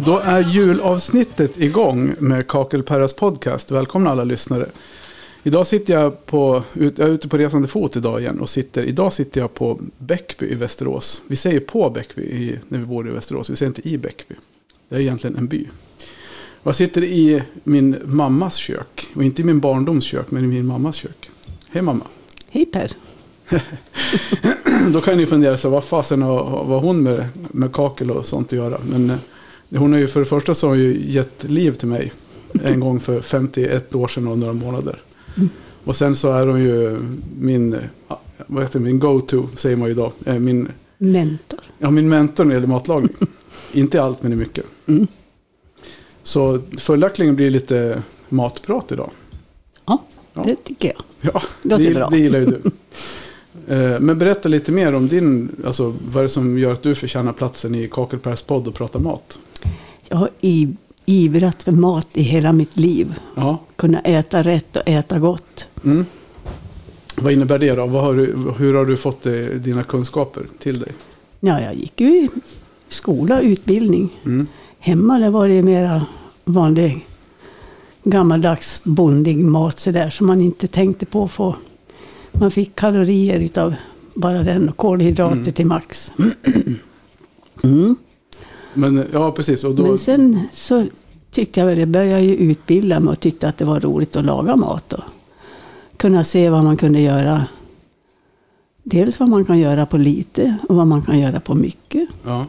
Och då är julavsnittet igång med Kakelperras podcast. Välkomna alla lyssnare. Idag sitter jag på, jag är ute på resande fot idag igen och sitter, idag sitter jag på Bäckby i Västerås. Vi säger på Bäckby i, när vi bor i Västerås, vi säger inte i Bäckby. Det är egentligen en by. Och jag sitter i min mammas kök, och inte i min barndoms kök, men i min mammas kök. Hej mamma! Hej Per! Då kan ni fundera så vad fasen har har hon med, med kakel och sånt att göra? Men eh, hon har ju för det första så har hon ju gett liv till mig en gång för 51 år sedan och några månader. Och sen så är hon ju min, vad heter det, min go-to, säger man ju idag. Eh, Min, Mentor. ja, min mentor när det gäller matlagning. Inte i allt, men i mycket. Mm. Så följaktligen blir det lite matprat idag. Ja, Ja. det tycker jag. Ja, Låter det, bra. det gillar ju du. Eh, Men berätta lite mer om din, alltså vad är det som gör att du förtjänar platsen i Kakelpers podd och prata mat? Jag har ivrat för mat i hela mitt liv. Ja, Kunna äta rätt och äta gott. mm. Vad innebär det då? Har du, hur har du fått eh, dina kunskaper till dig? Ja, jag gick ju i skola, utbildning. Mm. Hemma där var det mera vanlig gammaldags bondig mat så där som man inte tänkte på att få. Man fick kalorier utav bara den och kolhydrater Mm. till max. Mm. Men ja, precis. Och då, Men sen så tyckte jag väl, jag började ju utbilda mig och tyckte att det var roligt att laga mat. Och kunna se vad man kunde göra. Dels vad man kan göra på lite och vad man kan göra på mycket. ja.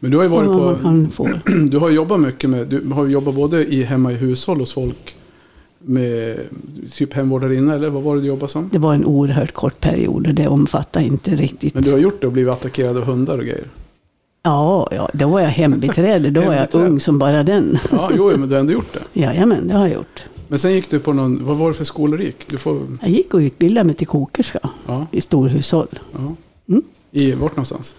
Men du har ju varit på, du har jobbat mycket med, du har jobbat både i hemma i hushåll hos folk med typ hemvårdarinna eller vad var det du jobbade som? Det var en oerhört kort period och det omfattar inte riktigt. Men du har gjort det och blivit attackerad av hundar och grejer. Ja, ja, då var jag hembiträde. Då var jag ung som bara den. Ja, jo, men du har ändå gjort det. Jajamän, det har jag gjort. Men sen gick du på någon, vad var det för skolor du gick? Du får, Jag gick och utbildade mig till kokerska ja, i storhushåll. ja. Mm. I, vart någonstans?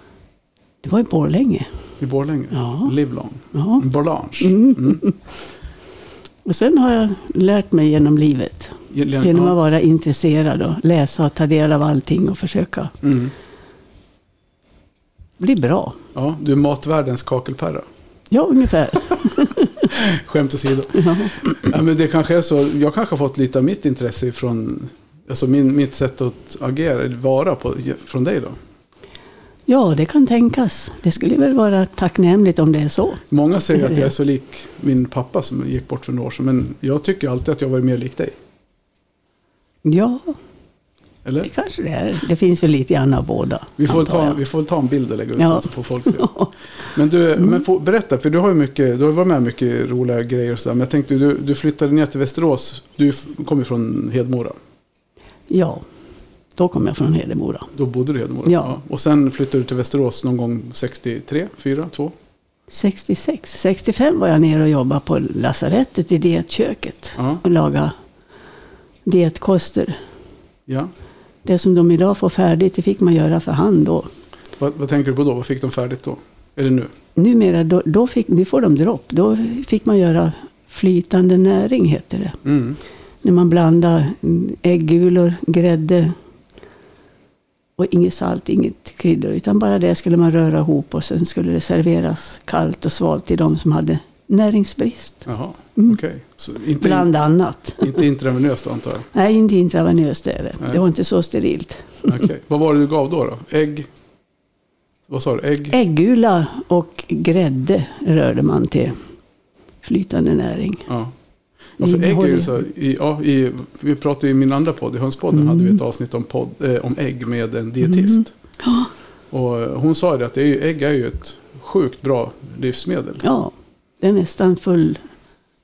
Det var i Borlänge. I Borlänge? Ja. Livlong? Ja. Borlange? Mm. Mm. Och sen har jag lärt mig genom livet. Genom, Genom att vara intresserad och läsa och ta del av allting och försöka Mm. Bli bra. ja, du är matvärldens kakelperra. Ja, ungefär. Skämt åsido. Ja. Ja, men det kanske är så, jag kanske har fått lite av mitt intresse från, alltså min, mitt sätt att agera, eller vara på, från dig då. ja, det kan tänkas. Det skulle väl vara tacknämligt om det är så. Många säger att jag är så lik min pappa som gick bort för några år sedan, men jag tycker alltid att jag var mer lik dig. Ja, Eller? det kanske det är. Det finns väl lite grann av båda. Vi får, ta, vi får ta en bild och lägga ut Ja. får folk. Men, du, men få, berätta, för du har ju mycket, du har varit med mycket roliga grejer och sådär. Men jag tänkte, du, du flyttade ner till Västerås. Du f- kom ju från Hedmora. Ja, då kom jag från Hedemora. Då bodde du i Hedemora. Ja. Och sen flyttade du till Västerås någon gång 63, 4, 2? 66, 65 var jag nere och jobbade på lasarettet i dietköket. Ja. Och lagade dietkoster. ja. Det som de idag får färdigt, det fick man göra för hand då. Vad, vad tänker du på då? Vad fick de färdigt då? Eller nu? Numera, då, då fick, nu får de dropp. Då fick man göra flytande näring, heter det. Mm. När man blandar äggulor, grädde och inget salt, inget kryddor. Utan bara det skulle man röra ihop och sen skulle det serveras kallt och svalt till de som hade näringsbrist. Jaha, Mm. okej. Inte, Bland annat. inte intravenöst då antar jag? Nej, inte intravenöst är det. Nej. Det var inte så sterilt. Okej. Vad var det du gav då? då? Ägg? Vad sa du? Ägg? Äggula och grädde rörde man till flytande näring. Ja. För ägg är ju så, i, ja, i, vi pratade i min andra podd, i Hönspodden, Mm. hade vi ett avsnitt om, podd, eh, om ägg med en dietist. Och eh, hon sa det att det är ju, ägg är ju ett sjukt bra livsmedel. Ja, det är nästan full...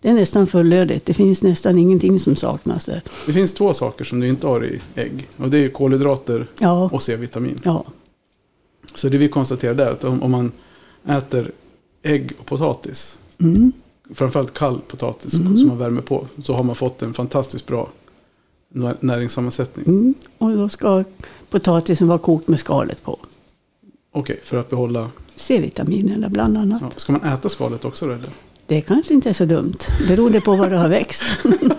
Det är nästan fullödigt. Det finns nästan ingenting som saknas där. Det finns två saker som du inte har i ägg. Och det är kolhydrater Ja, och C-vitamin. ja, Så det vi konstaterade är att om, om man äter ägg och potatis, mm, framförallt kall potatis Mm. som man värmer på, så har man fått en fantastiskt bra nä- näringssammansättning. mm. Och då ska potatisen vara kokt med skalet på. Okej, för att behålla... C-vitaminerna bland annat. Ja. Ska man äta skalet också då, eller? Det kanske inte är så dumt. Beroende på vad det har växt.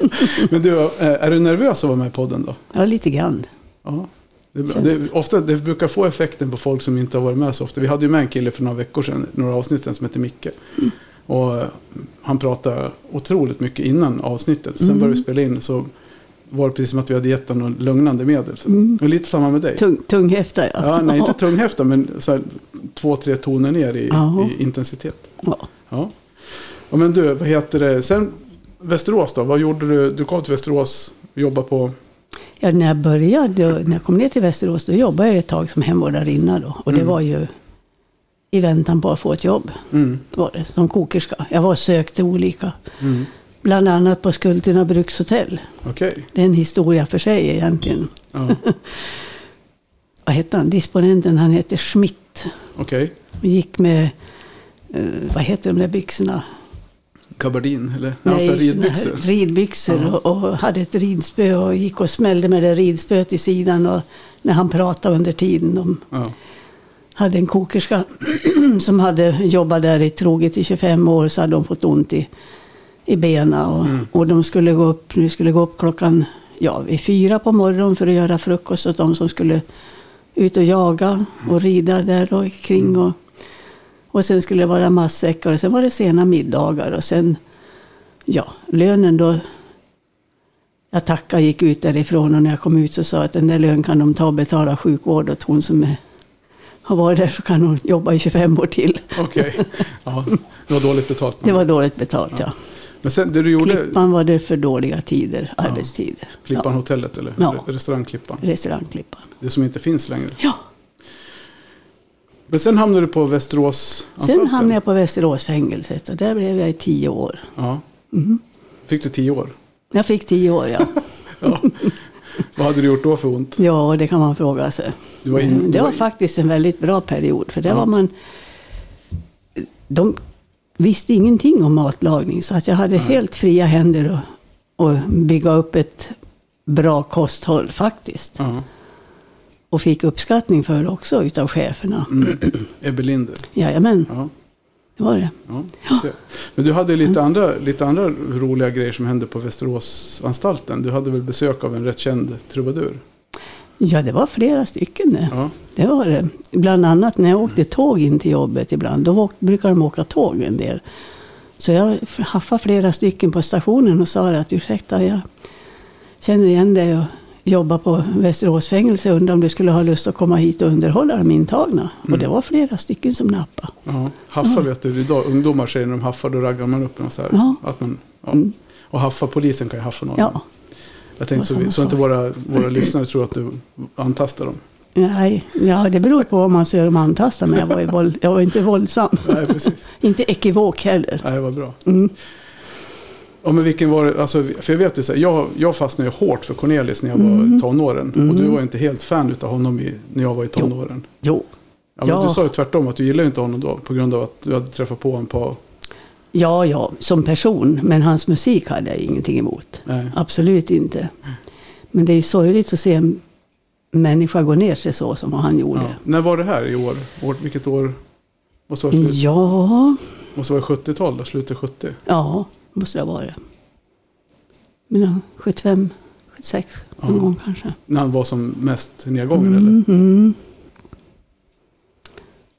Men du, eh, är du nervös att vara med i podden då? Ja, lite grann. Ja. Det, är bra. Det, ofta, det brukar få effekten på folk som inte har varit med så ofta. Vi hade ju med en kille för några veckor sedan, några avsnitt sedan, som heter Micke. Och eh, han pratade otroligt mycket innan avsnittet. Sen Mm. började vi spela in så var det precis som att vi hade gett honom något lugnande medel. Mm. och lite samma med dig. Tung, tunghäfta, ja. Ja, nej, inte tunghäfta, men så här, två, tre toner ner i, i intensitet. Ja. Ja. ja, men du, vad heter det? Sen Västerås då? Vad gjorde du? Du kom till Västerås och jobbade på... Ja, när jag började, när jag kom ner till Västerås, då jobbade jag ett tag som hemvårdarinna då. Och det Mm. var ju i väntan på att få ett jobb, Mm, var det, som kokerska. Jag var och sökte olika. mm, Bland annat på Skultuna brukshotell. Okej. Det är en historia för sig egentligen. Ja, Vad hette han? Disponenten, han hette Schmidt. Okej. Vi gick med, eh, vad heter de där byxorna? Gabardin eller? Nej, alltså ridbyxor. ridbyxor och, och hade ett ridspö och gick och smällde med det ridspöet i sidan. Och när han pratade under tiden. De Ja. hade en kokerska som hade jobbat där i troget i 25 år så hade de fått ont i, i benen. Och, Mm. och de skulle gå upp, nu skulle gå upp klockan ja, vid fyra på morgonen för att göra frukost åt de som skulle ut och jaga och rida där och kring. Och, och sen skulle det vara matsäckar och sen var det sena middagar och sen, ja, lönen då. Jag tackade, gick ut därifrån och när jag kom ut så sa jag att den där lönen kan de ta och betala sjukvård åt hon som är, har varit där så kan hon jobba i 25 år till. Okej. Ja, det var dåligt betalt. Det var dåligt betalt ja. Men sen det du gjorde, Klippan var det för dåliga tider, arbetstider. Klippan Ja, hotellet eller? Ja. Re- Restaurangklippan. restaurangklippan. Det som inte finns längre. Ja, Men sen hamnade du på Västerås sen hamnade jag på Västeråsfängelset och där blev jag i tio år. Ja. Mhm. Fick du tio år? Jag fick tio år ja. Ja. Vad hade du gjort då för ont? Ja, det kan man fråga sig. Var in- det var var faktiskt en väldigt bra period. För där Ja. var man... De visste ingenting om matlagning. Så att jag hade helt fria händer att, att bygga upp ett bra kosthåll faktiskt. Ja. Och fick uppskattning för det också utav cheferna. Mm. Ebbe Linder. Jajamän, Ja. det var det. Ja. Men du hade lite andra, lite andra roliga grejer som hände på Västeråsanstalten. Du hade väl besök av en rätt känd trubadur? Ja, det var flera stycken det. Ja. Det var det. Bland annat när jag åkte tåg in till jobbet ibland. Då brukar de åka tåg en del. Så jag haffade flera stycken på stationen och sa att ursäkta, jag känner igen dig och jobbar på Västeråsfängelse. Undrar om du skulle ha lust att komma hit och underhålla de intagna. Och det var flera stycken som nappade. Ja. Haffa vet du, idag ungdomar säger när de haffar då raggar man upp dem så här. Ja. Att man, ja. Mm. Och haffa, polisen kan ju haffa någon. Ja, Jag tänkte så, var vi, så inte våra, våra lyssnare tror att du antastar dem. nej, ja, det beror på vad man ser om antastar. Men jag var, ju våld, jag var inte våldsam. Nej, precis. inte ekivok heller. Nej, vad bra. Mm. Ja, men vilken var det, alltså, för jag vet ju så här, jag, jag fastnade ju hårt för Cornelis när jag var Mm. i tonåren. Och du var ju inte helt fan av honom i, när jag var i tonåren. Jo, Ja, men Ja. Du sa ju tvärtom att du gillade inte honom då på grund av att du hade träffat på honom på... Ja, ja, som person. Men hans musik hade jag ingenting emot. Nej. Absolut inte. Men det är ju sorgligt att se en människa gå ner sig så som han gjorde. Ja. När var det här i år? år vilket år? Måste vara, slut, Ja, måste vara 70-tal då? Slutet 70? ja, måste det ha varit. Men ja, 75, 76 någon Ja. gång kanske. När han var som mest nedgången eller? Mhm.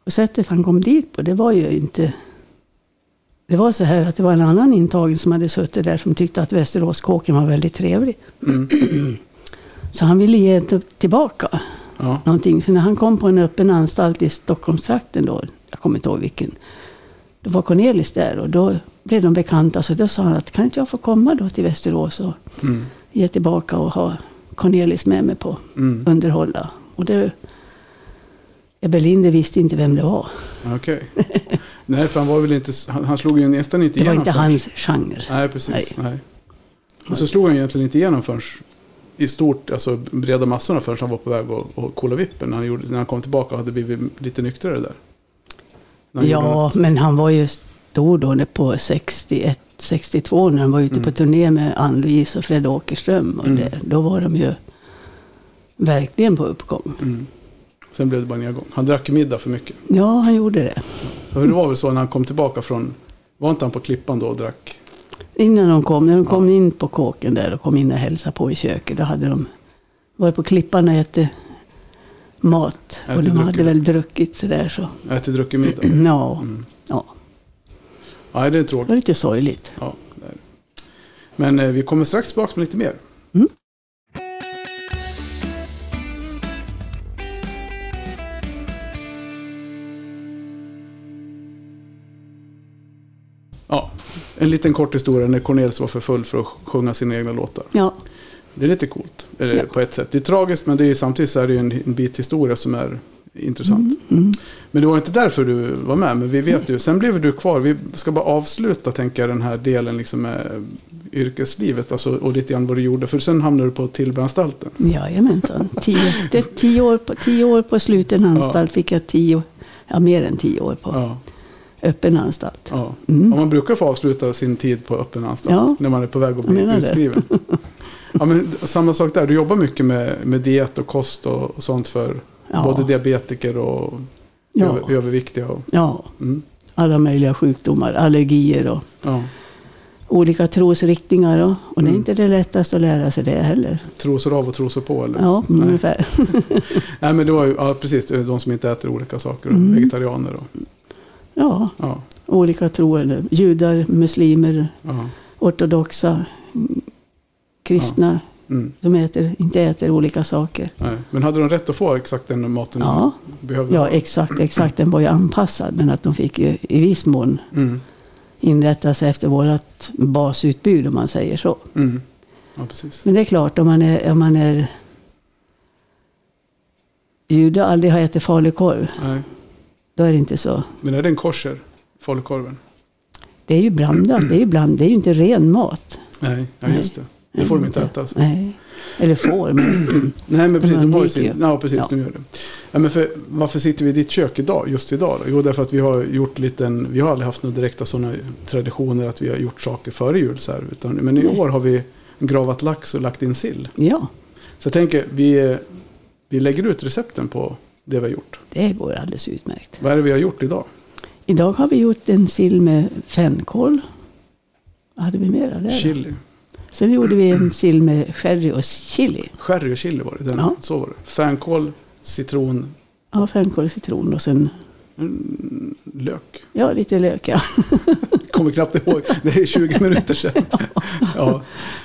Och sättet han kom dit på, det var ju inte... Det var så här att det var en annan intagen som hade suttit där som tyckte att Västeråskåken var väldigt trevlig. Mm. Så han ville ge tillbaka Ja. någonting. Så när han kom på en öppen anstalt i Stockholmstrakten då, jag kommer inte ihåg vilken, då var Cornelis där och då blev de bekanta. Så då sa han att kan inte jag få komma då till Västerås och Mm. ge tillbaka och ha Cornelis med mig på Mm. underhålla. Och det, Ebbe Linder visste inte vem det var. Okej. Nej, för han var väl inte... Han, han slog ju nästan inte Det var igenom inte hans genre. Nej, precis. Nej. Nej. Och så slog han egentligen inte igenom förrän i stort, alltså breda massorna förrän han var på väg att, att kolla vippen. När han, gjorde, när han kom tillbaka och hade blivit lite nyktrare där. Ja, men han var ju stor då på 61, 62 när han var ute på turné med Ann-Louise och Fred Åkerström. Och Mm. det, då var de ju verkligen på uppgång. Mm. Sen blev det bara nedgång. Han drack middag för mycket. Ja, han gjorde det. För det var väl så när han kom tillbaka från... Var inte han på Klippan då och drack? Innan de kom, när de kom in på kåken där och kom in och hälsade på i köket, då hade de varit på Klippan och ätit mat. Ätit och de hade druckit. väl druckit sådär så. Ätit druckit middag? Ja, Mm. ja. Nej, det är Det tråkigt. var lite sorgligt. Ja, det det. Men eh, vi kommer strax tillbaka med lite mer. Mm. En liten kort historia när Cornelis var för full för att sjunga sina egna låtar. Ja, Det är lite coolt eller, Ja. på ett sätt. Det är tragiskt men det är, samtidigt så är det en, en bit historia som är intressant. mm. Men det var inte därför du var med, men vi vet ju. Sen blev du kvar. Vi ska bara avsluta, tänker jag, den här delen liksom med yrkeslivet alltså, och lite grann vad du gjorde. För sen hamnade du på Tillbyanstalten. jajamensan. Tio, det, tio, år på, tio år på sluten anstalt fick jag tio, ja mer än tio år på Ja, öppen anstalt. ja. Mm. Och man brukar få avsluta sin tid på öppen anstalt Ja. när man är på väg att bli utskriven. Ja, men samma sak där. Du jobbar mycket med, med diet och kost och, och sånt för Ja. både diabetiker och Ja. över, överviktiga. Och, Ja, mm, alla möjliga sjukdomar, allergier och ja. olika trosriktningar. Och, och det är Mm. inte det lättaste att lära sig det heller. Trosor av och trosor på eller? Ja, Nej. ungefär. Nej men det var ju, ja precis, de som inte äter olika saker. Mm. Vegetarianer och, Ja, ja, olika troende. Judar, muslimer, ja. ortodoxa, kristna Mm, som äter, inte äter olika saker. nej. Men hade de rätt att få exakt den maten Ja. de behövde? Ja, exakt, exakt. Den var ju anpassad, men att de fick ju i viss mån Mm, inrätta sig efter vårt basutbud om man säger så. mm. Ja. Men det är klart, om man är, om man är jude aldrig har ätit falukorv, Nej. Då är det inte så. Men är det en kosher, falukorven? Det är ju blandat, det är ju, bland, det är ju inte ren mat. Nej, ja, Nej. just det. Det får de inte äta. Alltså. Nej, eller får, men Nej, men precis. De har ju sin... Ja, precis. Ja. De gör det. Ja, men för, varför sitter vi i ditt kök idag, just idag? Då? Jo, därför att vi har gjort liten... Vi har aldrig haft några direkta sådana traditioner att vi har gjort saker före jul. Så här, utan, men i Nej. år har vi gravat lax och lagt in sill. ja, Så jag tänker, vi, vi lägger ut recepten på det vi har gjort. det går alldeles utmärkt. Vad är det vi har gjort idag? Idag har vi gjort en sill med fänkål. Vad hade vi mera där? då? Chili. Sen gjorde vi en sill med sherry och chili. Sherry och chili var det. Den, Ja. Så var det. Fänkål, citron, Ja, fänkål och citron och sen mm, lök. ja, lite lök. Ja. Kommer knappt ihåg. Det är 20 minuter sedan. Ja.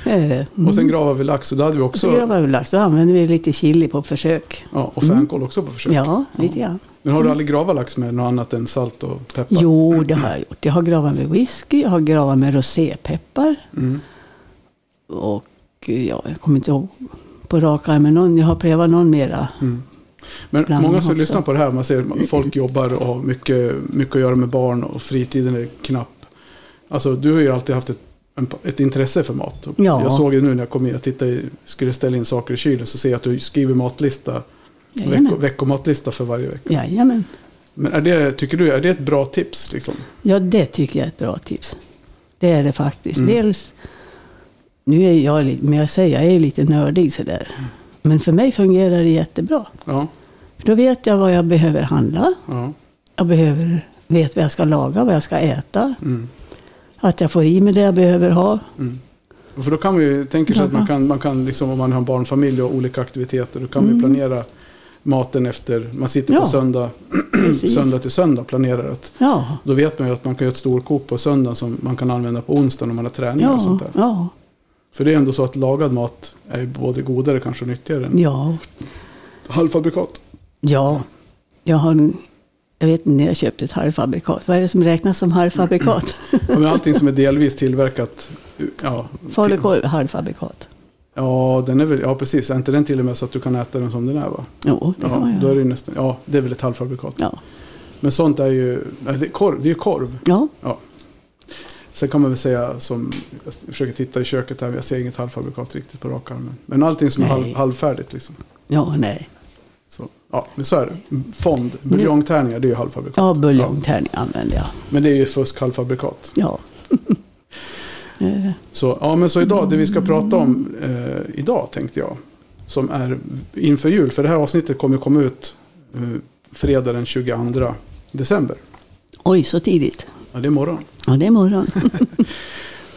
Eh, Och sen gravade vi lax och då hade vi Så också... gravade vi lax. Då använde vi lite chili på försök. Ja, och fänkål också på försök. Ja, lite grann. Men har du aldrig gravat lax med något annat än salt och peppar? Jo, det har jag gjort. Jag har gravat med whisky, jag har gravat med rosépeppar. Mm. Och ja, jag kommer inte ihåg på rak arm, men någon, jag har prövat någon mera. Mm. Men många som också. lyssnar på det här, man ser att folk jobbar och har mycket, mycket att göra med barn och fritiden är knapp. Alltså du har ju alltid haft ett, ett intresse för mat. Ja. Jag såg ju nu när jag kom in, jag tittade, skulle ställa in saker i kylen så ser jag att du skriver matlista, Jajamän. veckomatlista för varje vecka. Jajamän. Men är det, tycker du, är det ett bra tips? Liksom? Ja, det tycker jag är ett bra tips. Det är det faktiskt. Mm. Dels, nu är jag lite, men jag säger jag är lite nördig sådär. Mm. Men för mig fungerar det jättebra. Ja, För då vet jag vad jag behöver handla. ja. Jag behöver, vet vad jag ska laga, vad jag ska äta. Mm, Att jag får i mig det jag behöver ha. mm. Och För då kan vi tänka sig att man kan, man kan liksom, om man har en barnfamilj och olika aktiviteter, då kan vi Mm. planera maten efter, man sitter på Ja. söndag, Precis. söndag till söndag planerar att Ja, Då vet man ju att man kan göra ett storkok på söndagen som man kan använda på onsdagen om man har träning och ja, sånt där. ja, För det är ändå så att lagad mat är både godare kanske och nyttigare än ja, halvfabrikat. ja. Jag har jag vet inte när jag köpte ett halvfabrikat. Vad är det som räknas som halvfabrikat? Ja, men allting som är delvis tillverkat. Ja, till, Falukorv, halvfabrikat. ja, den är väl, ja, precis. Är inte den till och med så att du kan äta den som den är va? Jo, det kan man Ja, då är göra. det, nästan, ja, det är väl ett halvfabrikat. Ja. Men sånt är ju, det är, korv, det är ju korv. ja, Sen kan man väl säga som, jag försöker titta i köket här, jag ser inget halvfabrikat riktigt på rak arm. Men allting som är Nej. halv, halvfärdigt liksom. ja, nej. Så, ja, men så är det. Fond, buljongtärningar, det är ju halvfabrikat. Ja, buljongtärning använder jag. Men det är ju fusk halvfabrikat. Ja. Eh, Så, ja, men så idag, det vi ska prata om eh, idag tänkte jag. Som är inför jul, för det här avsnittet kommer komma ut eh, fredag den 22 december. Oj, så tidigt. Ja, det är morgon. Ja, det är morgon.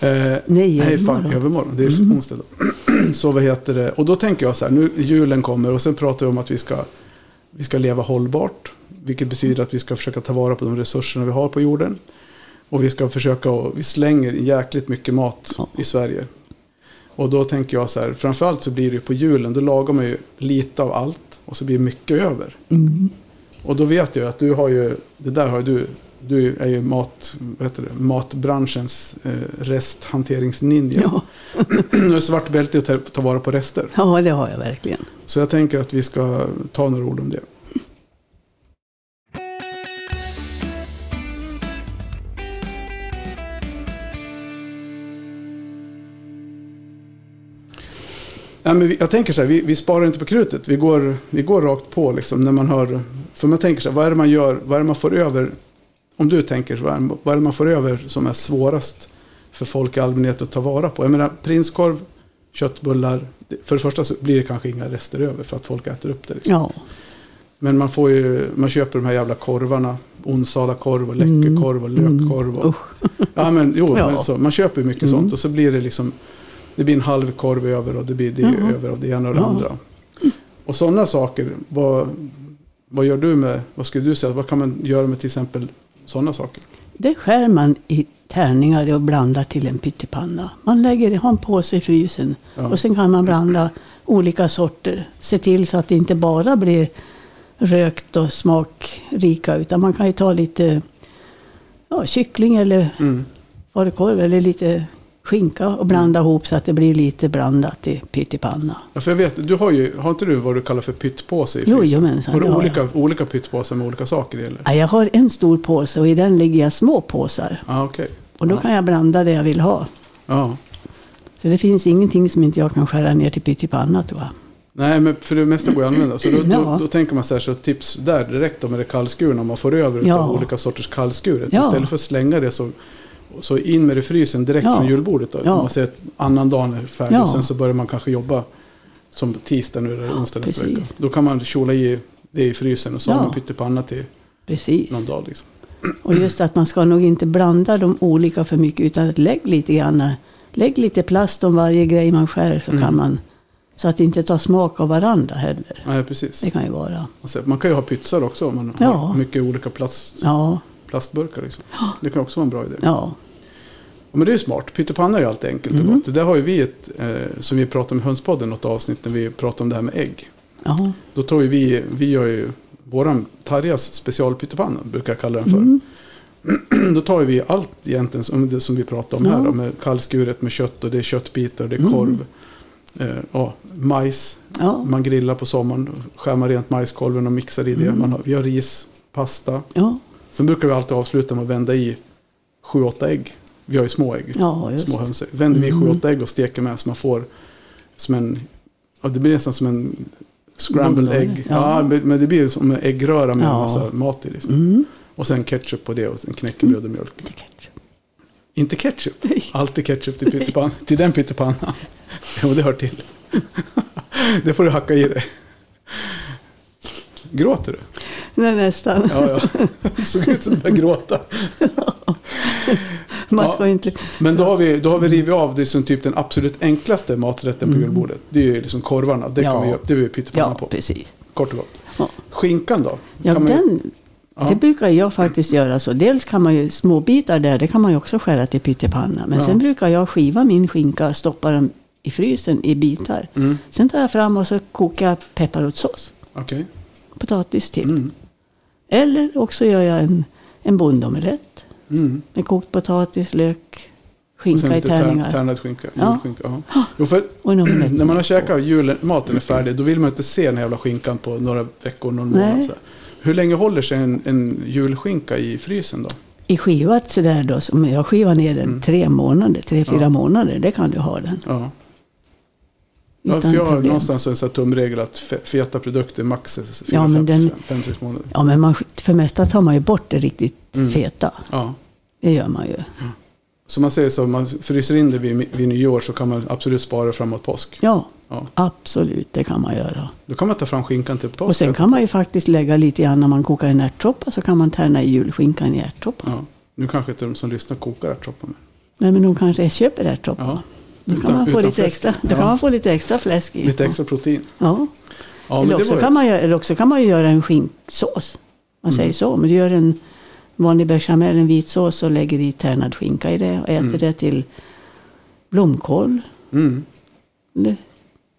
Eh, Nej, övermorgon. övermorgon. Det är Mm. onsdag då. Så vad heter det? Och då tänker jag så här, nu julen kommer och sen pratar vi om att vi ska, vi ska leva hållbart. Vilket betyder att vi ska försöka ta vara på de resurserna vi har på jorden. Och vi ska försöka, och vi slänger jäkligt mycket mat Ja. i Sverige. Och då tänker jag så här, framförallt så blir det ju på julen, då lagar man ju lite av allt och så blir mycket över. Mm. Och då vet jag att du har ju, det där har ju du, du är ju mat, heter det, matbranschens eh, resthanteringsninja. Ja. du är svart bälte att ta, ta vara på rester. ja, det har jag verkligen. Så jag tänker att vi ska ta några ord om det. Ja, men jag tänker så här, vi, vi sparar inte på krutet. Vi går, vi går rakt på liksom, när man hör... För man tänker så här, vad är det man gör, vad är det man får över? Om du tänker, så, vad är, det- man får över som är svårast för folk i allmänhet att ta vara på? Jag menar, prinskorv, köttbullar. För det första så blir det kanske inga rester över för att folk äter upp det. Liksom. Ja, Men man, får ju, man köper de här jävla korvarna. Onsala-korv och läckerkorv och Mm. lökkorv. Och, usch. ja, men, jo, Ja. men så, man köper mycket Mm. sånt och så blir det liksom det blir en halv korv över och det blir det Ja. över av det ena och det Ja. andra. Och sådana saker, vad, vad gör du med, vad skulle du säga, vad kan man göra med till exempel sådana saker? Det skär man i tärningar och blandar till en pyttipanna. Man lägger har en påse i frysen Ja. och sen kan man blanda olika sorter. Se till så att det inte bara blir rökt och smakrika utan man kan ju ta lite ja, kyckling eller Mm. falukorv eller lite skinka och blanda ihop så att det blir lite blandat i pyttipanna. Ja, för jag vet, du har ju, har inte du vad du kallar för pyttpåse i frysen? jomensan, Har du det har olika, olika pyttpåsar med olika saker i eller? Ja, Jag har en stor påse och i den lägger jag små påsar. Ja, okej. Och då ja. kan jag blanda det jag vill ha. Ja. Så det finns ingenting som inte jag kan skära ner till pyttipanna tror jag. Nej, men för det mesta går ju att använda. Så då, då, Ja. då tänker man så här, så tips där direkt då med det kallskurna. Om man får över Ja. olika sorters kallskuret. Ja. Istället för att slänga det så, så in med det i frysen direkt Ja. från julbordet. Då. Ja. Man säger att annan dagen är färdig. Ja. Och sen så börjar man kanske jobba som tisdag nu eller onsdag nästa vecka. Då kan man kjola i det i frysen och så Ja. har man pyttipanna till Precis. någon dag. Liksom. Och just att man ska nog inte blanda de olika för mycket utan att lägg lite grann. Lägg lite plast om varje grej man skär så Mm. kan man. Så att det inte tar smak av varandra heller. Nej, precis. Det kan ju vara. Alltså, Man kan ju ha pytsar också om man Ja. har mycket olika plast, Ja, plastburkar. Liksom. Det kan också vara en bra idé. ja. Men det är ju smart. Pyttipanna är ju alltid enkelt och Mm. gott. Det där har ju vi ett, eh, som vi pratade om i Hönspodden, något avsnitt när vi pratade om det här med ägg. ja. Då tar ju vi, vi gör ju våran Tarjas specialpyttipanna, brukar jag kalla den för. Mm. Då tar vi allt egentligen som, det som vi pratade om Ja. här. Då, med kallskuret med kött och det är köttbitar, det är Mm. korv. Eh, ja, majs, ja. man grillar på sommaren, skär man rent majskolven och mixar i det. Mm. Man har, vi har ris, pasta. ja. Sen brukar vi alltid avsluta med att vända i sju, åtta ägg. Vi har ju små ägg. ja små höns. Vänder vi i Mm. 7-8 ägg och steker med så man får som en, ja, det blir nästan som en scrambled ägg. ja. Ja. men det blir som en äggröra med Ja. en massa mat i. Liksom. Mm. Och sen ketchup på det och sen knäckebröd och mjölk. Lite ketchup. Inte ketchup. Nej. Alltid ketchup till, pyttipanna, till den pyttipannan. Jo, det hör till. det får du hacka i dig. Gråter du? Nej, nästan. Ja, ja. Det såg ut som att du började gråta. Man Ja. ska ju inte... Men då har vi, då har vi rivit av det som typ den absolut enklaste maträtten på Mm. julbordet. Det är ju liksom korvarna. Det kan Ja. vi. Det vill vi pyttipanna Ja, på. precis. Kort och gott. Ja. Skinkan då? Ja, Kan ju- den, Ja. Det brukar jag faktiskt göra så. Dels kan man ju småbitar där, det kan man ju också skära till pyttipanna. Men Ja. sen brukar jag skiva min skinka och stoppa den i frysen i bitar. Mm, Sen tar jag fram och så kokar jag pepparrotssås. Okej. Potatis till. Mm. Eller också gör jag en, en bondomelett Mm. med kokt potatis, lök, skinka i tärningar. tärnad skinka. Ja. Julskinka. Jo, för när man har käkat julen, maten är färdig, då vill man inte se den jävla skinkan på några veckor, någon månad. Nej. Så. här. Hur länge håller sig en, en julskinka i frysen då? I skivat sådär då, som jag skivar ner den Mm. tre månader, tre, fyra Ja. månader, det kan du ha den. Ja. Ja, för jag har någonstans en tumregel att fe- feta produkter max är fyra, Ja, men fem, den- fem, månader. Ja, men man, för mesta tar man ju bort det riktigt Mm. feta. Ja. Det gör man ju. Så man säger så, om man fryser in det vid, vid nyår så kan man absolut spara framåt påsk. Ja, Ja. absolut, det kan man göra. Då kan man ta fram skinkan till påsk. Och sen kan man ju faktiskt lägga lite grann när man kokar en ärtsoppa så kan man tärna i julskinkan i ärtsoppan. Ja. Nu kanske inte de som lyssnar kokar ärtsoppa. Nej, men de kanske köper ärtsoppa. Ja. Då, Utan- kan man få utan lite extra, då Ja. kan man få lite extra fläsk i. Lite extra protein. Ja. Ja, eller, också kan man, eller också kan man ju göra en skinksås. Man Mm. säger så. Men du gör en vanlig bechamel, en vit sås och lägger i tärnad skinka i det och äter Mm. det till blomkål. Mm. Eller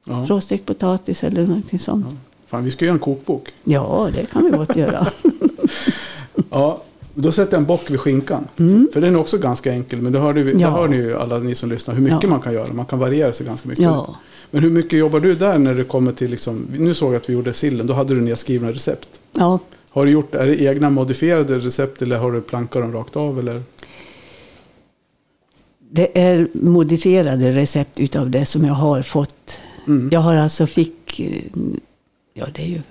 Ja. råstekt potatis eller någonting sånt. Ja. Fan, vi ska göra en kokbok. Ja, det kan vi gott göra. Ja, då sätter jag en bock vid skinkan. Mm. För den är också ganska enkel. Men det hörde vi, Ja. det hör ni ju alla ni som lyssnar. Hur mycket Ja. man kan göra. Man kan variera sig ganska mycket. Ja. Men hur mycket jobbar du där när det kommer till liksom. Nu såg jag att vi gjorde sillen. Då hade du nedskrivna recept. ja, Har du gjort, är det egna modifierade recept eller har du plankat dem rakt av? Eller? det är modifierade recept utav det som jag har fått. Mm. Jag har alltså fick, eh, ja det är ju,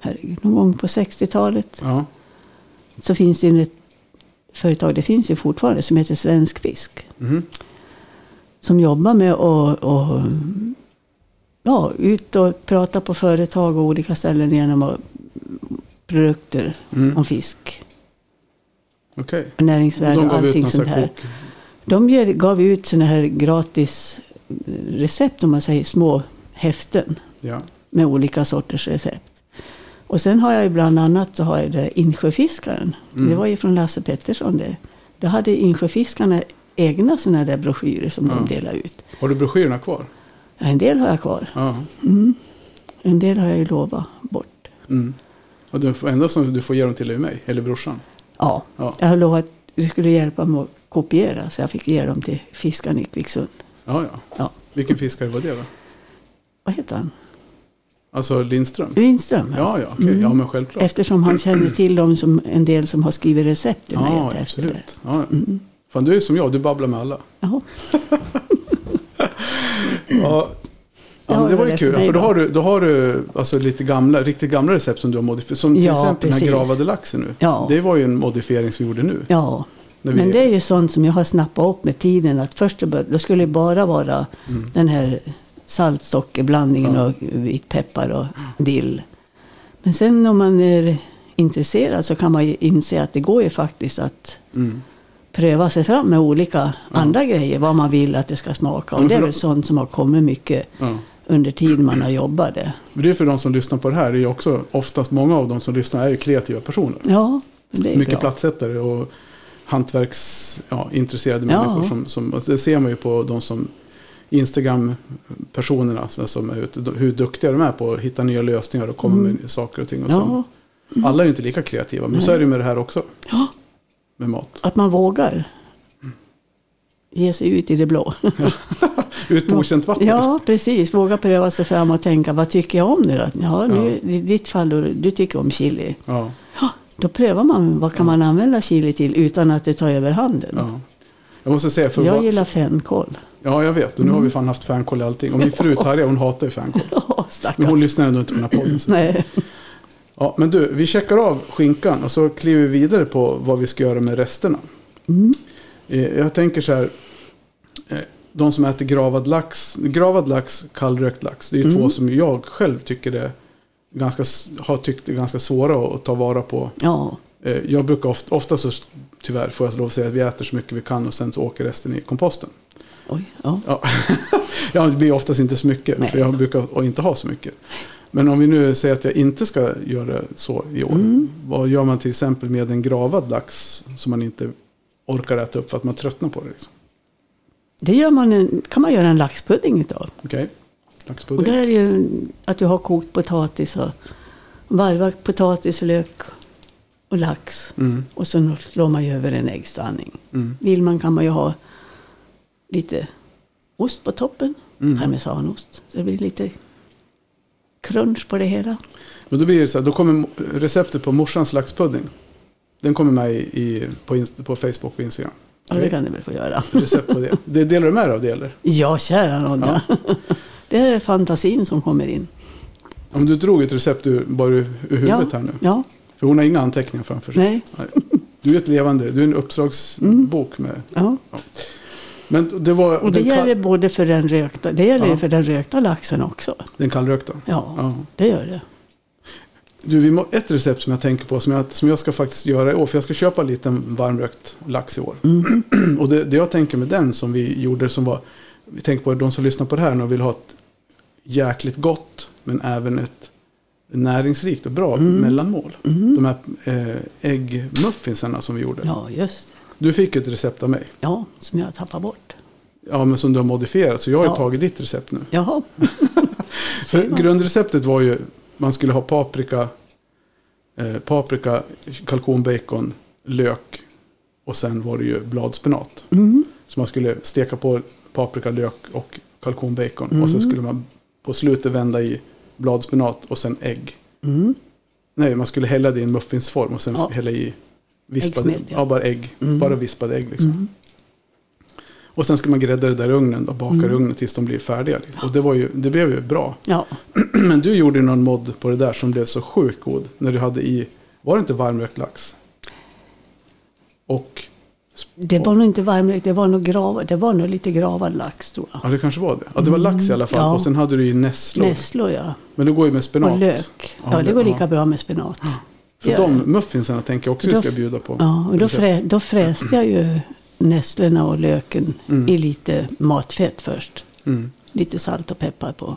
herregud, någon gång på 60-talet Ja. Så finns det ett företag, det finns ju fortfarande, som heter Svensk Fisk. Mhm. Som jobbar med att och, ja, ut och prata på företag och olika ställen genom att, produkter Mm. om fisk. Okej. Och näringsvärde De och allting sånt sån här kok. De ger, gav ut såna här gratis eh, recept, om man säger, små häften Ja. med olika sorters recept. Och sen har jag ju bland annat så har jag det Insjöfiskaren. Mm. Det var ju från Lasse Pettersson det. Då hade Insjöfiskarna egna såna där broschyrer som Ja. de delade ut. Har du broschyrerna kvar? Ja, En del har jag kvar. Ja. Mm. En del har jag ju lovat bort. Mm. Och får, enda som du får ge dem till är mig, eller brorsan. Ja, Ja. jag har lovat att du skulle hjälpa mig att kopiera så jag fick ge dem till fiskaren i Kvicksund. Ja, ja. Ja. Vilken fiskare var det då? Vad heter han? Alltså Lindström? Lindström. Ja, ja, okej. Mm. ja men självklart. Eftersom han känner till dem som en del som har skrivit recept till mig. Ja, absolut. Ja, ja. Mm. Fan, du är som jag, du babblar med alla. Ja. Ja, Det ja var ju kul. För då har du, då har du alltså lite gamla, riktigt gamla recept som du har modifierat. Som till Ja, exempel den precis. här gravade laxen nu. Ja. Det var ju en modifiering som vi gjorde nu. ja. Men det är ju sånt som jag har snappat upp med tiden. Att först då skulle det bara vara Mm. den här saltsockerblandningen Ja. och vitpeppar och dill. Men sen om man är intresserad så kan man ju inse att det går ju faktiskt att Mm. pröva sig fram med olika andra grejer. Vad man vill att det ska smaka. Och det är väl sånt som har kommit mycket Ja. under tiden man har jobbat det. Men det är för de som lyssnar på det här. Det är också oftast många av de som lyssnar är ju kreativa personer. Ja, det är Mycket bra. plattsättare och hantverksintresserade ja, Ja. människor. Som, som, det ser man ju på de som Instagram-personerna som är ute. Hur duktiga de är på att hitta nya lösningar och komma Mm. med saker och ting. Och Ja, som, alla är ju inte lika kreativa, men så är det ju med det här också. Ja. Med mat. att man vågar ge sig ut i det blå. Ut på okänt vatten. Ja, precis. Våga pröva sig fram och tänka, vad tycker jag om nu då? Ja, nu, I ditt fall, då, du tycker om chili. Ja, Ja, då prövar man, vad kan man använda chili till utan att det tar över handen? ja. Jag måste säga, för jag vad- gillar fänkål. Ja, jag vet. Och nu har vi fan haft fänkål i allting. Och min fru Tarja, hon hatar ju fänkål. Ja, Men hon lyssnar ändå inte på den här podden. så- Nej. Ja, men du, vi checkar av skinkan och så kliver vi vidare på vad vi ska göra med resterna. Mm. Eh, Jag tänker så här. eh, De som äter gravad lax, gravad lax, kallrökt lax. Det är ju Mm. två som jag själv tycker är ganska, har tyckt är ganska svåra att ta vara på. Ja, Eh, Jag brukar ofta, ofta så, tyvärr får jag lov att säga att vi äter så mycket vi kan och sen så åker resten i komposten. Oj, ja. Ja, ja det blir oftast inte så mycket Nej. för jag brukar inte ha så mycket. Men om vi nu säger att jag inte ska göra så i år. Mm. Vad gör man till exempel med en gravad lax som man inte orkar äta upp för att man tröttnar på det? Liksom? Det gör man en, kan man göra en laxpudding utav. Okej, Och laxpudding. det är ju att du har kokt potatis och varvat potatis, lök och lax. Mm, Och så slår man ju över en äggstanning. mm, Vill man kan man ju ha lite ost på toppen. mm. Parmesanost. Så det blir lite crunch på det hela. Och då blir det så här, då kommer receptet på morsans laxpudding. Den kommer med i, i, på, Inst- på Facebook och Instagram. Ja, det kan du väl få göra. Recept på det. det. Delar du med dig av det eller? Ja, kära nån. Ja. Det är fantasin som kommer in. Om du drog ett recept ur, bara ur, huvudet här nu. Ja, För hon har inga anteckningar framför sig. nej. Du är ett levande, du är en uppslagsbok med. Ja. Men det var Och det gäller både för den rökta, det gäller Ja. för den rökta laxen också. den kallrökta. Ja, Ja. det gör det. Du, vi må, ett recept som jag tänker på som jag, som jag ska faktiskt göra i år. För jag ska köpa en liten varmrökt lax i år. Mm. Och det, det jag tänker med den som vi gjorde som var. Vi tänker på de som lyssnar på det här och vill ha ett jäkligt gott. Men även ett näringsrikt och bra mellanmål. De här eh, äggmuffinsarna som vi gjorde. Ja, just det. Du fick ett recept av mig. Ja, som jag tappar bort. Ja, men som du har modifierat. Så jag har Ja. tagit ditt recept nu. Jaha. För grundreceptet var ju man skulle ha paprika, eh, paprika, kalkonbacon, lök och sen var det ju bladspenat. Mm. Så man skulle steka på paprika, lök och kalkonbacon. Mm. Och så skulle man på slutet vända i bladspenat och sen ägg. Mm. Nej, man skulle hälla det i en muffinsform och sen Ja. hälla i vispade, Äggsmed, ja. ja. bara ägg. Mm. Bara vispade ägg liksom. Mm. Och sen ska man grädda det där i ugnen och baka Mm. i ugnen tills de blir färdiga. Och det, var ju, det blev ju bra. Ja, Men du gjorde ju någon mod på det där som blev så sjukt god. När du hade i, var det inte varmrökt lax? Och, det var nog inte varmrökt, det var nog gravad, det var nog lite gravad lax tror jag. ja det kanske var det. Ja det var lax i alla fall. Ja. Och sen hade du i nässlor. Nässlor ja, Men det går ju med spenat. och lök. Ja, Ja, det- går lika bra med spenat. För Ja. de muffinsarna tänker jag också vi ska bjuda på. Ja, och då, frä, då fräste jag ju nässlorna och löken Mm. i lite matfett först. Mm. Lite salt och peppar på.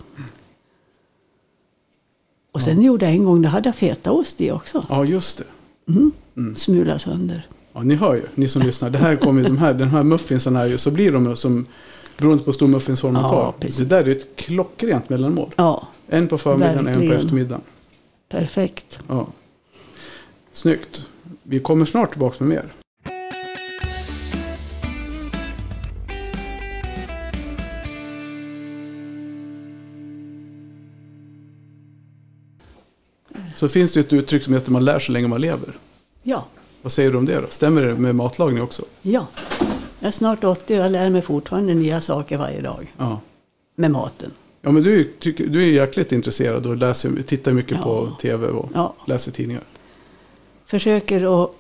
Och sen gjorde jag en gång, då hade jag fetaost i också. Ja just det. Mm. Mm. Smula sönder. Ja ni hör ju, ni som lyssnar. Det här kommer, de här, den här muffinsarna ju, så blir de som, beroende på hur stor muffinsform man Ja, tar. precis. Det där är ett klockrent mellanmål. Ja, En på förmiddagen, en på Verkligen. eftermiddagen. perfekt. Ja. Snyggt. Vi kommer snart tillbaka med mer. Så finns det ett uttryck som heter man lär så länge man lever. Ja, Vad säger du om det då? Stämmer det med matlagning också? ja. Jag är snart 80 och jag lär mig fortfarande nya saker varje dag. Ja. Med maten. Ja men du, tycker, du är jäkligt intresserad och läser, tittar mycket Ja. på tv och Ja. läser tidningar. Försöker att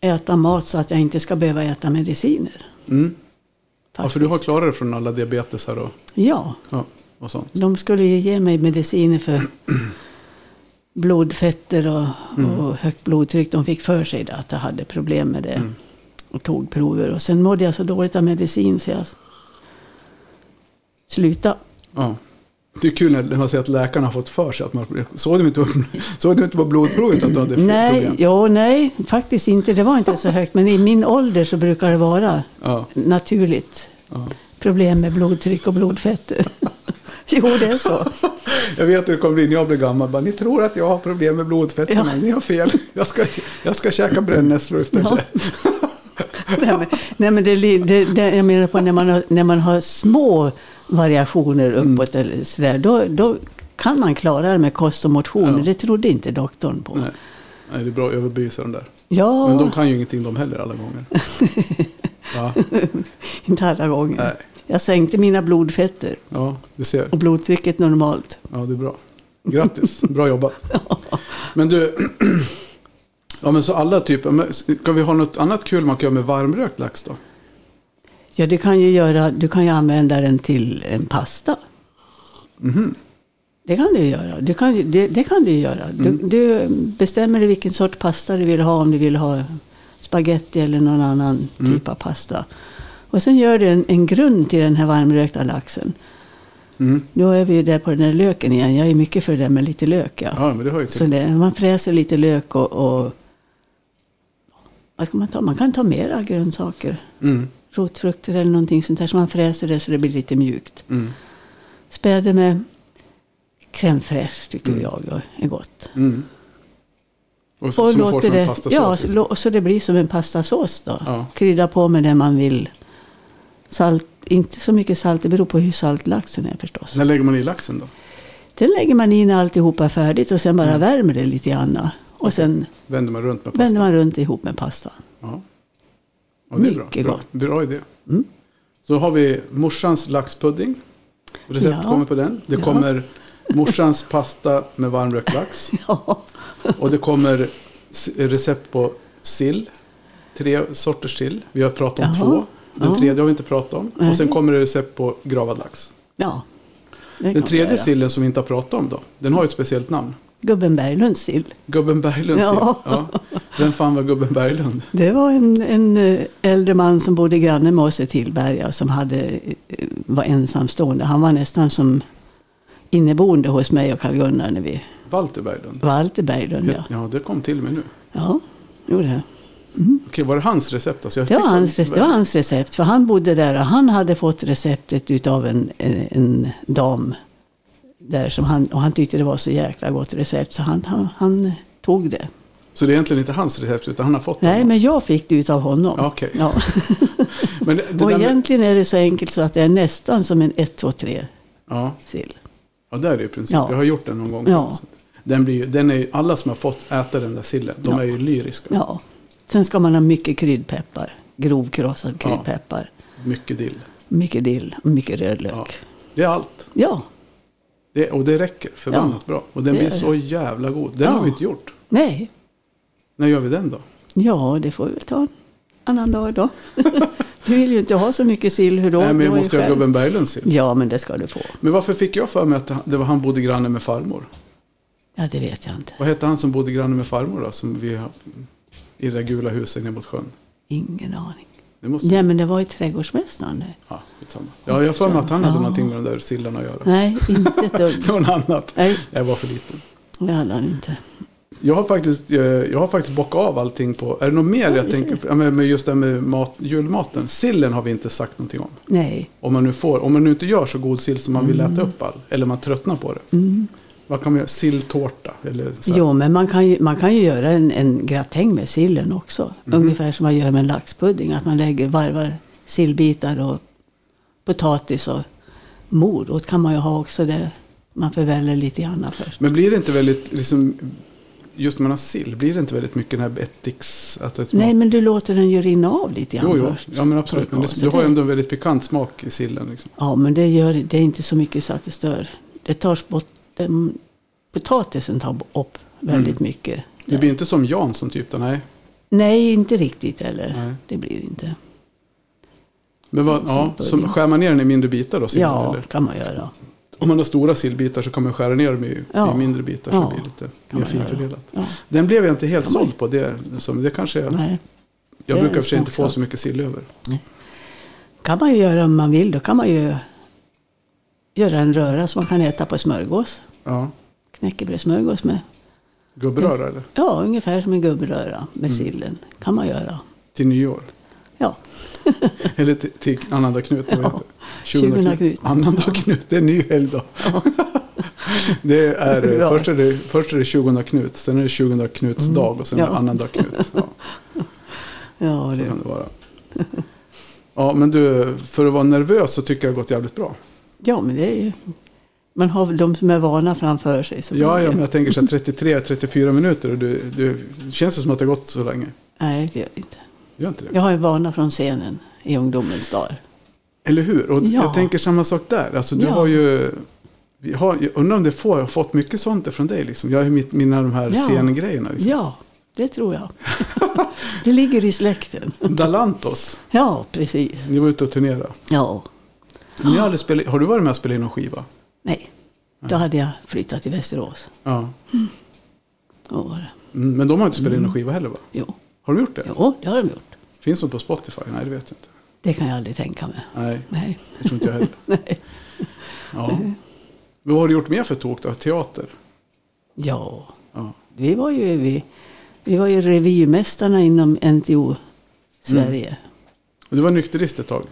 äta mat så att jag inte ska behöva äta mediciner. Mm. Ja, för du har klarat dig från alla diabetesar och, Ja, ja, och sånt. de skulle ju ge mig mediciner för blodfetter och, Mm. och högt blodtryck. De fick för sig att jag hade problem med det. Mm. Och tog prover. Och sen mådde jag så dåligt av medicin så jag slutade. Ja. Det är kul när man säger att läkarna har fått för sig att man Såg du inte på, såg du inte på blodprovet att du hade Nej, problem? jo, nej, faktiskt inte. Det var inte så högt. Men i min ålder så brukar det vara Ja, naturligt ja. problem med blodtryck och blodfetter. jo, det är så. Jag vet hur det kommer bli när jag blir gammal. Bara, Ni tror att jag har problem med blodfetterna. Ja. Ni har fel. Jag ska, jag ska käka brännässlor istället. nej, men, nej, men det, det, det, jag menar på när man har, när man har små variationer uppåt eller sådär, då, då kan man klara det med kost och motion. Ja. Det trodde inte doktorn på. Nej. Nej, det är bra att överbevisa dem där. Ja, Men de kan ju ingenting de heller alla gånger. Ja, inte alla gånger. nej. Jag sänkte mina blodfetter ja du ser. och blodtrycket normalt. Ja, det är bra. Grattis, bra jobbat. Men du, ja men så alla typer, kan vi ha något annat kul man kan göra med varmrökt lax då? Ja, du kan ju, göra, du kan ju använda den till en pasta. Mhm. Det kan du göra. Du kan, det, det kan du göra. Du, Mm. du bestämmer dig vilken sorts pasta du vill ha. Om du vill ha spaghetti eller någon annan Mm. typ av pasta. Och sen gör du en, en grund till den här varmrökta laxen. Mm. Nu är vi ju där på den där löken igen. Jag är mycket för det med lite lök. Ja. Ja, men det har ju Så det, man fräser lite lök och, och vad ska man ta? Man kan ta mera grönsaker. Mm. Rotfrukter eller någonting sånt där. Så man fräser det så det blir lite mjukt. Mm. Späder med crème fraîche tycker Mm. jag är gott. Mm. Och så, Och låter det, pastasås. ja, liksom. så, det blir som en pastasås då. Ja. Krydda på med det man vill. Salt, inte så mycket salt, det beror på hur salt laxen är förstås. När lägger man i laxen då? Den lägger man in när alltihopa är färdigt och sen bara Mm. värmer det lite grann. Och sen Vänder man runt med pasta? vänder man runt ihop med pastan. Ja. Ja, det är bra. Mycket bra. gott. Bra idé. Mm. Så har vi morsans laxpudding. Recept Ja. kommer på den. Det Ja. kommer morsans pasta med varmrökt lax. Ja. Och det kommer recept på sill. Tre sorters sill. Vi har pratat om Jaha. två. Den Ja. tredje har vi inte pratat om. Och sen kommer det recept på gravad lax. ja. Den tredje sillen som vi inte har pratat om då. Den har ju ett speciellt namn. Gubben Berglunds sill. Gubben Berglund Ja. sill. Ja. Vem fan var Gubben Berglund? Det var en, en eh, äldre man som bodde granne med oss i Tillberga som hade, eh, var ensamstående. Han var nästan som inneboende hos mig och Karl-Gunnar när vi Walter Berglund? Walter Berglund, ja. Ja, det kom till mig nu. Ja, gjorde det. Okej, var det hans recept? Alltså, Det var, hans, det var hans recept, för han bodde där och han hade fått receptet utav en, en, en dam. Där som han, och han tyckte det var så jäkla gott recept så han, han, han tog det. Så det är egentligen inte hans recept, utan han har fått Nej, det? men jag fick det utav honom. Okej. Ja. Men det, det och egentligen är det så enkelt så att det är nästan som en 1, 2, 3 ja, sill. ja, där är det i princip. Ja. Jag har gjort den någon gång. Ja. Den blir, den är, alla som har fått äta den där sillen, de Ja. är ju lyriska. Ja. Sen ska man ha mycket kryddpeppar. Grovkrossad Ja. kryddpeppar. Mycket dill. Mycket dill och mycket rödlök. Ja. Ja. Det är allt. ja. Det, och det räcker förbannat bra. Och den blir så jävla god. Den Ja. har vi inte gjort. Nej. När gör vi den då? Ja, det får vi väl ta en annan dag då. du vill ju inte ha så mycket sill. Hur då? Nej, men jag ju måste göra själv- gubben Berglunds sill. Ja, men det ska du få. Men varför fick jag för mig att det var han bodde granne med farmor? Ja, det vet jag inte. Vad hette han som bodde granne med farmor då? Som vi har, I det där gula huset ner mot sjön. Ingen aning. Måste... Nej, men det var ju trädgårdsmästaren. Ja. Ja, jag har för mig att han hade Ja. någonting med de där sillarna att göra. Nej, inte ett dugg. Det var något annat. Nej, Jag var för liten. det hade han inte. Jag har faktiskt, eh, jag har faktiskt bockat av allting på... Är det något mer jag vi tänker på? Ja, med just det här med mat, julmaten. Sillen har vi inte sagt någonting om. Nej. Om man nu får, om man nu inte gör så god sill som man vill äta upp all. Eller man tröttnar på det. Mm. Vad kan man göra? Silltårta? Eller så. Jo, men man kan ju, man kan ju göra en, en gratäng med sillen också. Mhm. Ungefär som man gör med en laxpudding. Att man lägger varvar sillbitar och potatis och morot kan man ju ha också. Det. Man förväller lite grann först. Men blir det inte väldigt, liksom, just när man har sill, blir det inte väldigt mycket den här det Nej, men du låter den ju rinna av lite grann Jo, jo. först. Ja, men absolut. Men det, du har ändå en väldigt pikant smak i sillen. Liksom. Ja, men det, gör, det är inte så mycket så att det stör. Det tar bort, den, potatisen tar upp väldigt Mm. mycket. Det blir inte som Jansson typ, då, nej. Nej, inte riktigt heller. Nej. Det blir det inte. Men vad, ja, så skär man ner den i mindre bitar då? Sillen, Ja, eller? kan man göra. Om man har stora sillbitar så kan man skära ner dem i, Ja. i mindre bitar så Ja, det blir lite mer man finfördelat. Ja. Den blev jag inte helt Kan man- såld på. Det, som, det kanske jag, Nej. jag det är brukar för sig inte få så mycket sill över. kan man ju göra om man vill. Då kan man ju göra en röra som man kan äta på smörgås. Ja. Knäckebrödssmörgås med. Gubbröra eller? Ja, ungefär som en gubbröra med Mm. sillen. kan man göra. Till nyår? Ja, Eller till, till annandag Knut? Ja, heter det? 20 Knut. Annandag Knut, det är en ny helgdag. det är, Bra. först, är det, först är det 20 Knut, sen är det 20 Knuts dag och sen är det Mm. Ja. annandag Knut. Ja, ja så det, kan det vara. Ja, men du, för att vara nervös så tycker jag det har gått jävligt bra. Ja men det är ju... Man har väl de som är vana framför sig. Så Ja, ja, men jag tänker så här 33-34 minuter och du, du, känns det som att det har gått så länge? Nej, det gör det inte. Gör inte det? Jag har ju vana från scenen i ungdomens dagar. Eller hur? Och Ja. jag tänker samma sak där. Alltså, du Ja. har ju... Vi har, jag undrar om det får, har fått mycket sånt från dig. Liksom. Jag har ju mitt, mina de här Ja. scengrejerna. Liksom. Ja, det tror jag. det ligger i släkten. Dalantos, Ja, precis. ni var ute och turnerade. Ja, ni har, spelat, har du varit med och spelat in någon skiva? nej. Då hade jag flyttat till Västerås. Ja. Det. Mm, Men de har inte spelat in någon skiva heller va? Jo, Har de gjort det? jo, det har de gjort. Finns de på Spotify? Nej, det vet jag inte. Det kan jag aldrig tänka mig. Nej, Nej. det tror inte jag heller. Nej. Ja. Men vad har du gjort mer för tok då? Teater? Ja, Ja. vi var ju, vi, vi var ju revymästarna inom NTO Sverige. Och du var nykterist ett tag.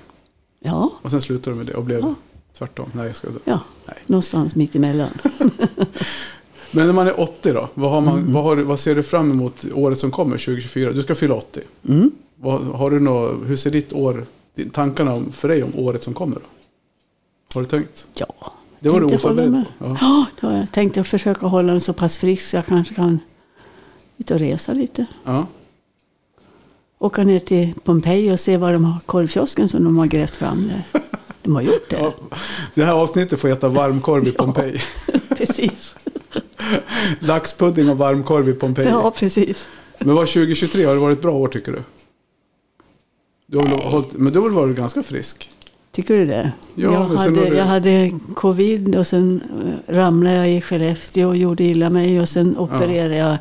Ja, Och sen slutade du med det och blev Ja. tvärtom. Nej, jag ska ja, Nej. någonstans mitt emellan. Men när man är 80 då? Vad, har man, Mm. vad, har, vad ser du fram emot året som kommer, 2024? Du ska fylla 80. Mm. Vad, har du nå, hur ser ditt år, tankarna om, för dig om året som kommer? Då? Har du tänkt? Ja, Det var du tänkte oförberedd mig. på. Ja. Ja, har jag tänkt att försöka hålla den så pass frisk så jag kanske kan ut och resa lite. Ja. Åka ner till Pompeji och se var de har korvkiosken som de har grävt fram där. De har gjort det. Ja. Det här avsnittet får heta varmkorv i Ja. Pompeji. Precis. Laxpudding och varmkorv i Pompeji. Ja, precis. Men vad 2023, har det varit ett bra år tycker du? du har väl hållit, men du har väl varit ganska frisk? Tycker du det? Ja, jag, hade, du- jag hade covid och sen eh, ramlade jag i Skellefteå och gjorde illa mig. Och sen opererade jag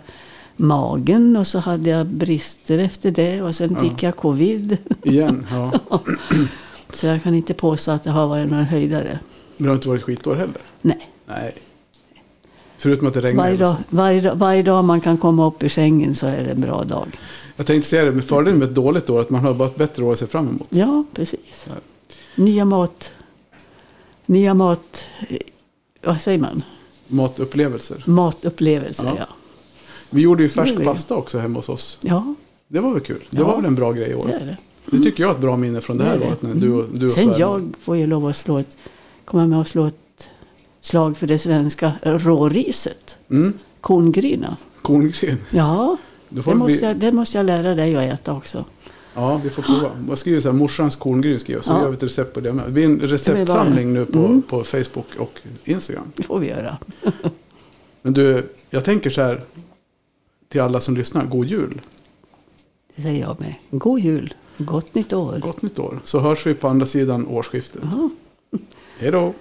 magen och så hade jag brister efter det. Och sen Ja. fick jag covid. Igen? Ja. Så jag kan inte påstå att det har varit några höjdare. Men det har inte varit skitår heller? Nej. Nej. Förutom att det regnar. Varje dag, varje, dag- varje dag man kan komma upp ur sängen så är det en bra dag. Jag tänkte säga det, med fördelen med ett dåligt år att man har bara ett bättre år att se fram emot. Ja, precis. Ja. Nya mat... Nya mat... Vad säger man? Matupplevelser. Matupplevelser, Ja. ja. Vi gjorde ju färsk Det är det. pasta också hemma hos oss. Ja, Det var väl kul. Det Ja. var väl en bra grej i det år. är det. Det tycker jag är ett bra minne från det Det här är det. året. När du, och- du och Sen svärmor- jag får ju lov att slå ett, komma med och slå ett slag för det svenska råriset. Mm, Korngryna. korngryn. Ja, det det måste, jag, det måste jag lära dig att äta också. ja, vi får prova. Jag skriver så här, morsans korngryn skriver så Ja. vi gör vi ett recept på det med. Det blir en receptsamling nu på, Mm. på Facebook och Instagram. Det får vi göra. Men du, jag tänker så här till alla som lyssnar, god jul. Det säger jag med. God jul. Gott nytt år. Gott nytt år. Så hörs vi på andra sidan årsskiftet. Hej då!